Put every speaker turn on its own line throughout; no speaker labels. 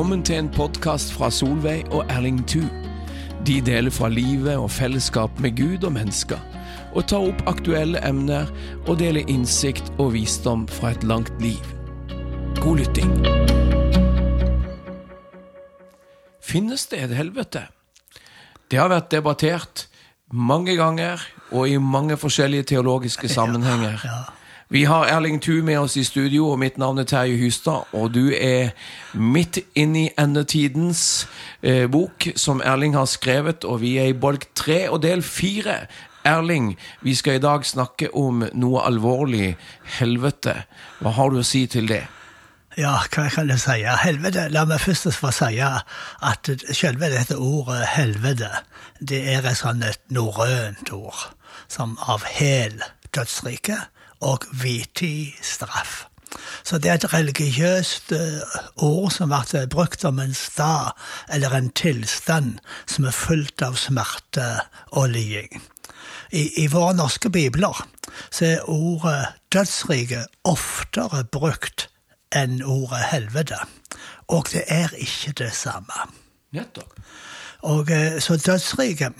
Velkommen til en podkast fra Solveig og Erling Thu. De deler fra livet og fellesskap med Gud og mennesker, og tar opp aktuelle emner og deler innsikt og visdom fra et langt liv. God lytting. Finnes det et helvete? Det har vært debattert mange ganger og i mange forskjellige teologiske sammenhenger. Vi har Erling Thu med oss i studio, og mitt navn er Terje Hustad. Og du er midt inn i endetidens eh, bok som Erling har skrevet, og vi er i bolk tre og del fire. Erling, vi skal i dag snakke om noe alvorlig helvete. Hva har du å si til det?
Ja, hva kan jeg si? Helvete, La meg først få si at selve dette ordet helvete, det er et sånt norrønt ord, som av hel dødsrike og vittig straff. Så det er et religiøst ord som blir brukt om en stad eller en tilstand som er fullt av smerte og liding. I, I, våre norske bibler så er ordet dødsrike oftere brukt enn ordet helvete. Og det er ikke det samme.
Nettopp.
Og Så dødsriket,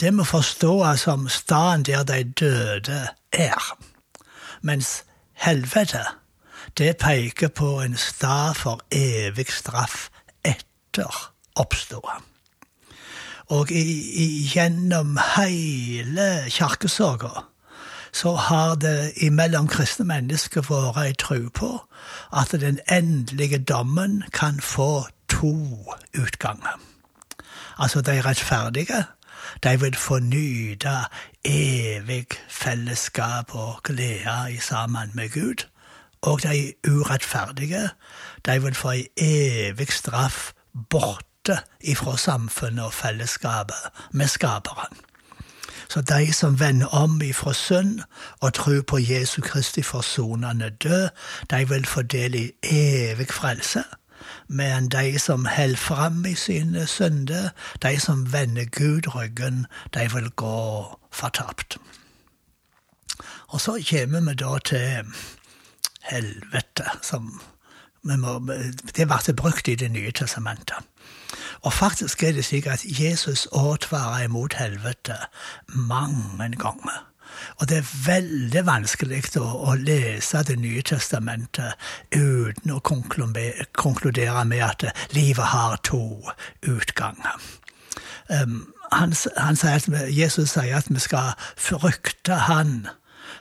det må forstås som staden der de døde er. Mens helvete, det peker på en stad for evig straff etter oppståa. Og gjennom hele kirkesorga så har det imellom kristne mennesker vært ei tro på at den endelige dommen kan få to utganger. Altså de rettferdige de vil få nyte evig fellesskap og glede i sammen med Gud. Og de urettferdige, de vil få ei evig straff borte ifra samfunnet og fellesskapet med Skaperen. Så de som vender om ifra synd og tror på Jesu Kristi forsonende død, de vil få del i evig frelse men de som holder fram i sine synder, de som vender Gud ryggen, de vil gå fortapt. Og så kommer vi da til helvete, som må, det ble brukt i Det nye testamentet. Og faktisk er det slik at Jesus advarer imot helvete mange ganger. Og det er veldig vanskelig å, å lese Det nye testamentet uten å konkludere med at livet har to utganger. Um, han, han sier at, Jesus sier at vi skal frykte Han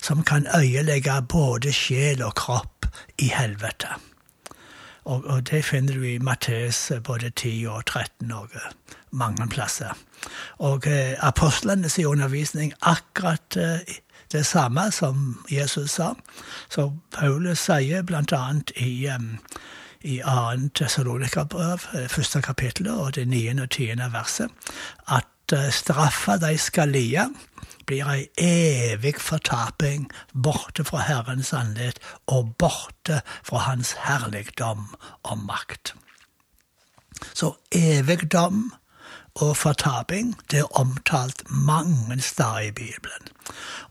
som kan øyelegge både sjel og kropp i helvete. Og, og det finner du i Matteus både 10 og 13 og mange plasser. Og eh, apostlenes undervisning akkurat eh, det samme som Jesus sa. Så Paulus sier annet i, um, i 2. Tessalonika-brev, eh, første kapittel, og det niende og tiende verset, at straffa de skal lide, blir ei evig fortaping borte fra Herrens sannhet og borte fra Hans herligdom og makt. Så evigdom og fortaping det er omtalt mange steder i Bibelen.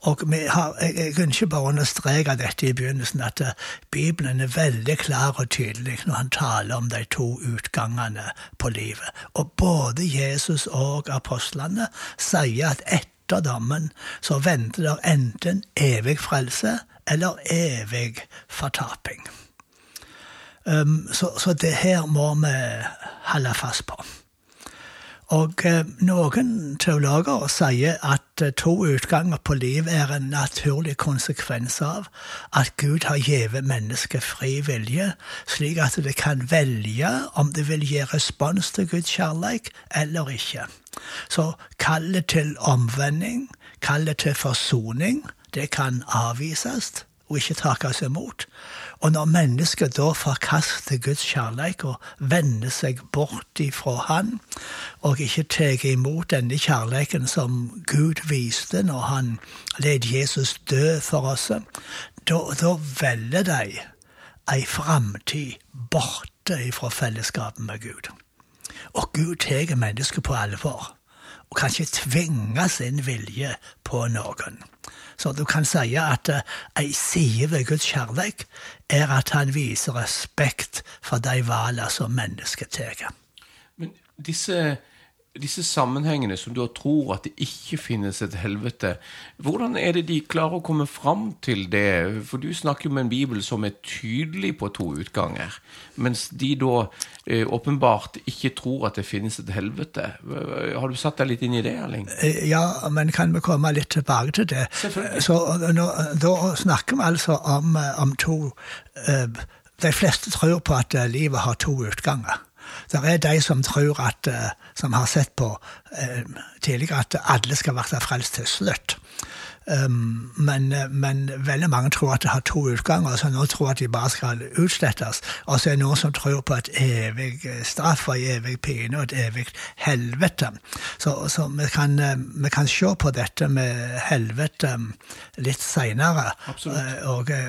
Og har, jeg, jeg kunne ikke bare understreke dette i begynnelsen, at eh, Bibelen er veldig klar og tydelig når han taler om de to utgangene på livet. Og både Jesus og apostlene sier at etter dammen, så venter det enten evig frelse eller evig fortaping. Um, så, så det her må vi holde fast på. Og eh, noen teologer sier at eh, to utganger på liv er en naturlig konsekvens av at Gud har gitt mennesket fri vilje, slik at det kan velge om det vil gi respons til Guds kjærlighet eller ikke. Så kallet til omvending, kallet til forsoning, det kan avvises og ikke takes imot. Og når mennesket da forkaster Guds kjærlighet og vender seg bort ifra Han, og ikke tar imot denne kjærligheten som Gud viste når han led Jesus dø for oss, da, da velger de ei framtid borte ifra fellesskapet med Gud. Og Gud tar mennesket på alvor. Og kanskje tvinge sin vilje på noen. Så du kan si at uh, ei side ved Guds kjærlighet er at han viser respekt for de valgene som mennesket tar.
Men disse disse sammenhengene som da tror at det ikke finnes et helvete, hvordan er det de klarer å komme fram til det? For du snakker jo med en bibel som er tydelig på to utganger, mens de da eh, åpenbart ikke tror at det finnes et helvete. Har du satt deg litt inn i det, Erling?
Eh, ja, men kan vi komme litt tilbake til det? Så nå, Da snakker vi altså om, om to eh, De fleste tror på at livet har to utganger. Det er de som tror at, eh, som har sett på eh, tidligere at alle skal være frelst til slutt. Um, men, men, veldig mange tror at det har to utganger, så noen tror at de bare skal utslettes. Og så er det noen som tror på et evig straff og evig pine og et evig helvete. Så, så vi, kan, vi, kan, se på dette med helvete litt seinere.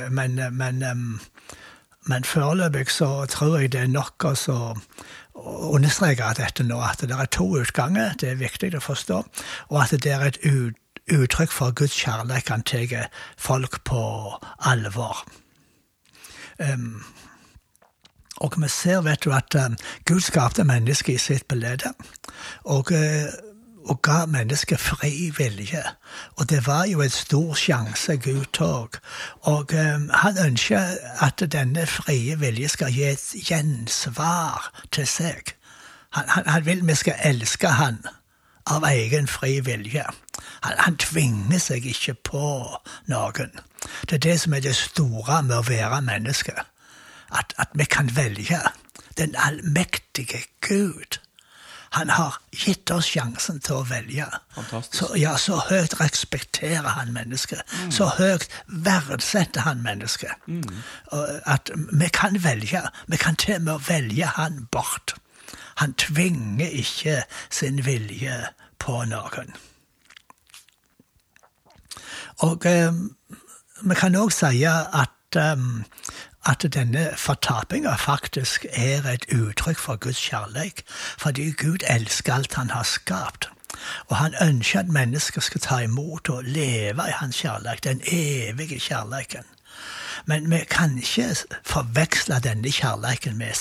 Men, men um, men foreløpig så tror jeg det er nok å understreke dette nå, at det er to utganger. Det er viktig å forstå. Og at det er et uttrykk for Guds kjærlighet han tar folk på alvor. Um, og vi ser vet du, at Gud skapte mennesket i sitt bilde. Og uh, og ga mennesket fri vilje. Og det var jo en stor sjanse Gud tok. Og um, han ønsker at denne frie vilje skal gi et gjensvar til seg. Han, han, han vil vi skal elske han av egen fri vilje. Han, han, tvinger seg ikke på noen. Det er det som er det store med å være menneske. At, at vi kan velge den allmektige Gud han har gitt oss sjansen til å velge. Så, ja, så høyt respekterer han mennesket. Mm. Så høyt verdsetter han mennesket. Mm. At vi kan velge. Vi kan til og med velge han bort. Han tvinger ikke sin vilje på noen. Og um, vi kan òg si at um, at denne fortapinga faktisk er et uttrykk for Guds kjærlighet, fordi Gud elsker alt han har skapt. Og han ønsker at mennesker skal ta imot og leve i hans kjærlighet, den evige kjærligheten. Men vi kan ikke forveksle denne kjærligheten med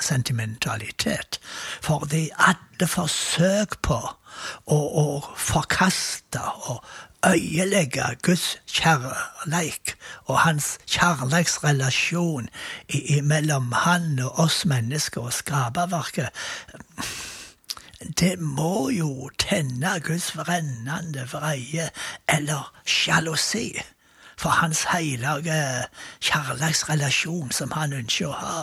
sentimentalitet. For de alle forsøk på å, å forkaste og øyelegge Guds kjærleik og hans kjærleiksrelasjon mellom han og oss mennesker og skaperverket, det må jo tenne Guds brennende vreie eller sjalusi for hans hellige kjærlighetsrelasjon som han ønsker å ha.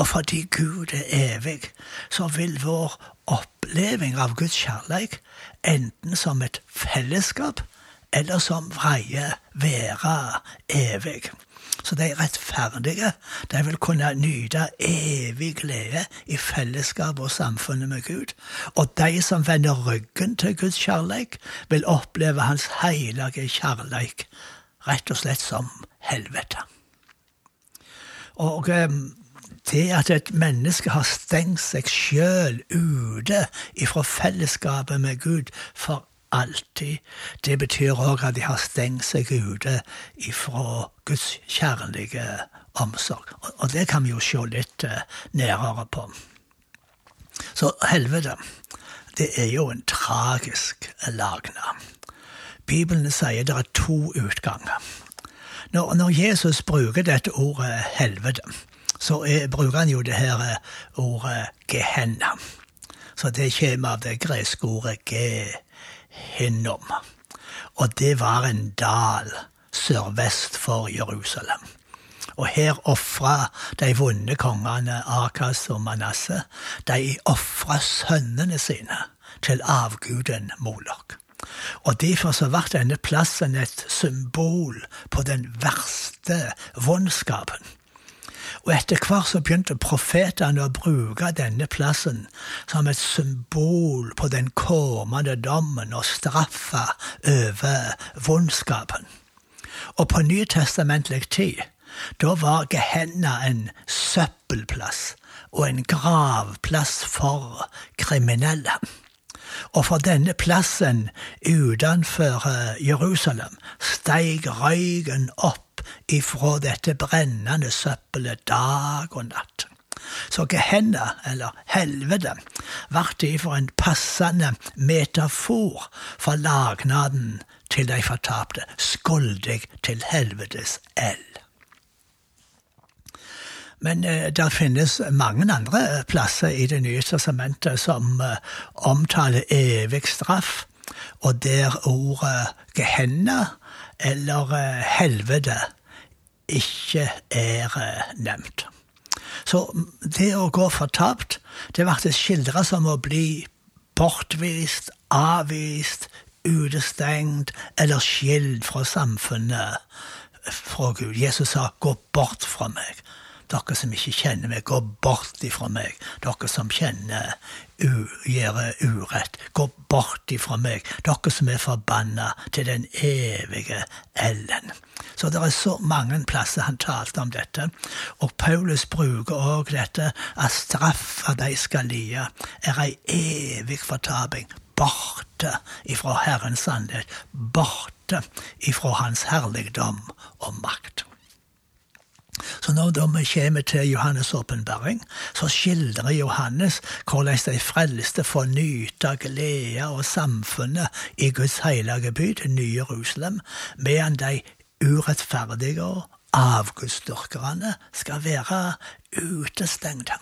Og fordi Gud er evig, så vil vår oppleving av Guds kjærleik enten som et fellesskap eller som vreie være evig. Så de rettferdige de vil kunne nyte evig glede i fellesskap og samfunnet med Gud. Og de som vender ryggen til Guds kjærleik, vil oppleve Hans hellige kjærleik rett og slett som helvete. Og ehm, det at et menneske har stengt seg sjøl ute ifra fellesskapet med Gud for alltid. Det betyr òg at de har stengt seg ute ifra Guds kjærlige omsorg. Og det kan vi jo se litt eh, nærere på. Så helvete, det er jo en tragisk lagna. Bibelen sier det er to utganger. Når, når Jesus bruker dette ordet helvete, så er, bruker han jo det her eh, ordet gehenna. Så det kommer av det greske ordet gehinnom. Og det var en dal sørvest for Jerusalem. Og her ofra de vonde kongene Akas og Manasseh de ofra sønnene sine til avguden Molok. Og derfor så ble denne plassen et symbol på den verste vondskapen og etter hvert så begynte profetene å bruke denne plassen som et symbol på den kommende dommen og straffa over vondskapen. Og på nytestamentlig tid, da var Gehenna en søppelplass og en gravplass for kriminelle. Og fra denne plassen utenfor eh, Jerusalem steig røyken opp ifra dette brennende søppelet dag og natt. Så Gehenna, eller helvete, ble derfor en passende metafor for lagnaden til de fortapte, skuldig til helvetes eld. Men eh, det finnes mange andre plasser i Det nye testamentet som eh, omtaler evig straff, og der ordet Gehenna eller eh, helvete ikke er eh, nevnt. Så det å gå fortapt, det ble skildra som å bli bortvist, avvist, utestengt eller skilt fra samfunnet fra Gud. Jesus sa 'gå bort fra meg'. Dere som ikke kjenner meg, gå bort ifra meg. Dere som kjenner gjør urett, gå bort ifra meg. Dere som er forbanna til den evige ellen. Så det er så mange plasser han talte om dette. Og Paulus bruker òg dette at straffa de skal lide, er ei evig fortaping. Borte ifra Herrens sannhet. Borte ifra Hans herligdom og makt. Så når vi kommer til Johannes' åpenbaring, så skildrer Johannes hvordan de frelste får nyte glede og samfunnet i Guds hellige by, det nye Jerusalem, medan de urettferdige og avgudsdyrkerne skal være utestengte.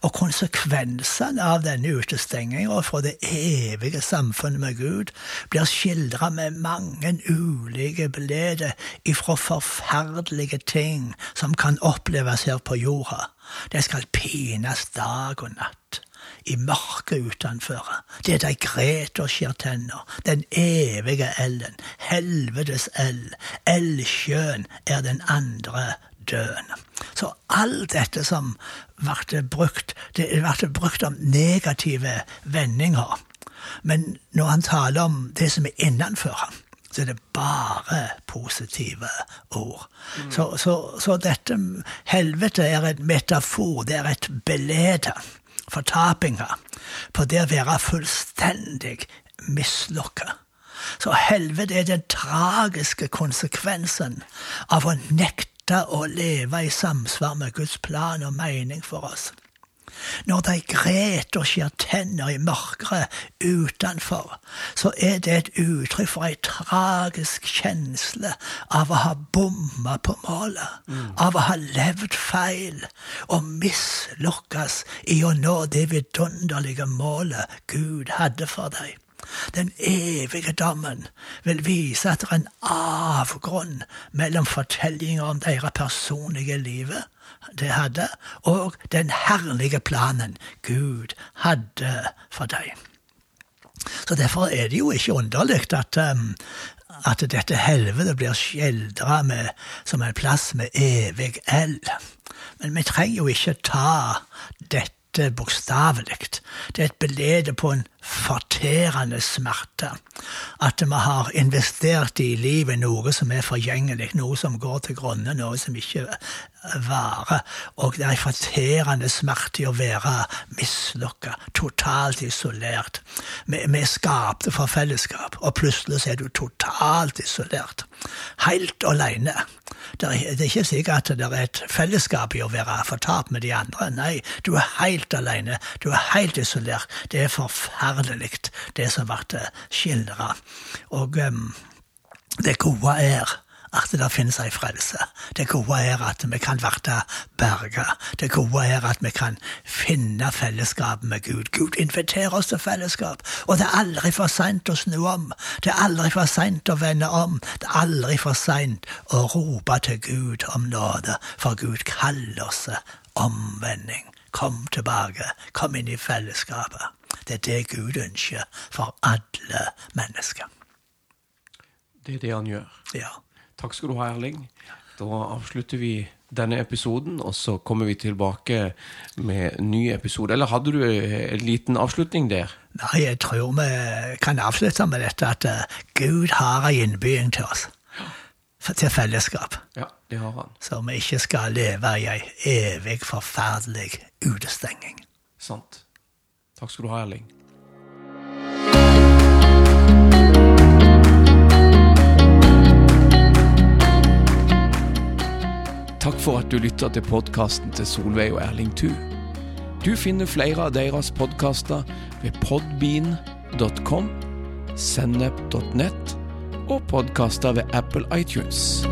Og konsekvensene av denne utestenginga fra det evige samfunnet med Gud blir skildra med mange ulike bilder ifra forferdelige ting som kan oppleves her på jorda. De skal pines dag og natt i mørket utenfor. Det de gret og skjær tenner. Den evige elden. Helvetes eld. Eldsjøen er den andre døden. Så alt dette som ble brukt, det ble brukt om negative vendinger. Men når han taler om det som er innenfor ham, så er det bare positive ord. Mm. Så, så, så, dette helvete er et metafor, det er et belede fortapinga på det å være fullstendig mislukka. Så helvete er den tragiske konsekvensen av å nekte å leve i samsvar med Guds plan og mening for oss. Når de greter og skjær tenner i mørket utenfor, så er det et uttrykk for ei tragisk kjensle av å ha bomma på målet, mm. av å ha levd feil og mislykkes i å nå det vidunderlige målet Gud hadde for deg. Den evige dommen vil vise at det er en avgrunn mellom fortellinger om deres personlige livet de hadde, og den herlige planen Gud hadde for deg. Så Derfor er det jo ikke underlig at, um, at dette helvete blir skildra som en plass med evig eld. Men vi trenger jo ikke ta dette bokstavelig. Det er et belede på en forterende smerte. At vi har investert i livet noe som er forgjengelig, noe som går til grunne, noe som ikke varer. Og det er en forterende smerte i å være mislykka, totalt isolert. Vi, vi skapte for fellesskap, og plutselig er du totalt isolert. Helt aleine. Det er, ikke sikkert at det er et fellesskap i å være fortapt med de andre. Nei, du er helt alene. Du er helt isolert. Det er forferdelig, det som ble skildra. Og um, det gode er at det finnes ei frelse. Det gode er at vi kan bli berga. Det gode er at vi kan finne fellesskap med Gud. Gud inviterer oss til fellesskap, og det er aldri for seint å snu om. Det er aldri for seint å vende om. Det er aldri for seint å rope til Gud om nåde, for Gud kaller oss omvending. Kom tilbake, kom inn i fellesskapet. Det er det Gud ønsker for alle mennesker.
Det er det han gjør.
Ja.
Takk skal du ha, Erling. Da avslutter vi denne episoden, og så kommer vi tilbake med en ny episode. Eller hadde du en liten avslutning der?
Nei, jeg tror vi kan avslutte med dette at uh, Gud har en innbygging til oss. Til fellesskap.
Ja, det har han.
Så vi ikke skal leve i ei evig forferdelig utestenging.
Sant. Takk skal du ha, Erling. Takk for at du lytter til podkasten til Solveig og Erling Thu. Du finner flere av deres podkaster ved podbean.com, sennep.nett og podkaster ved Apple iTunes.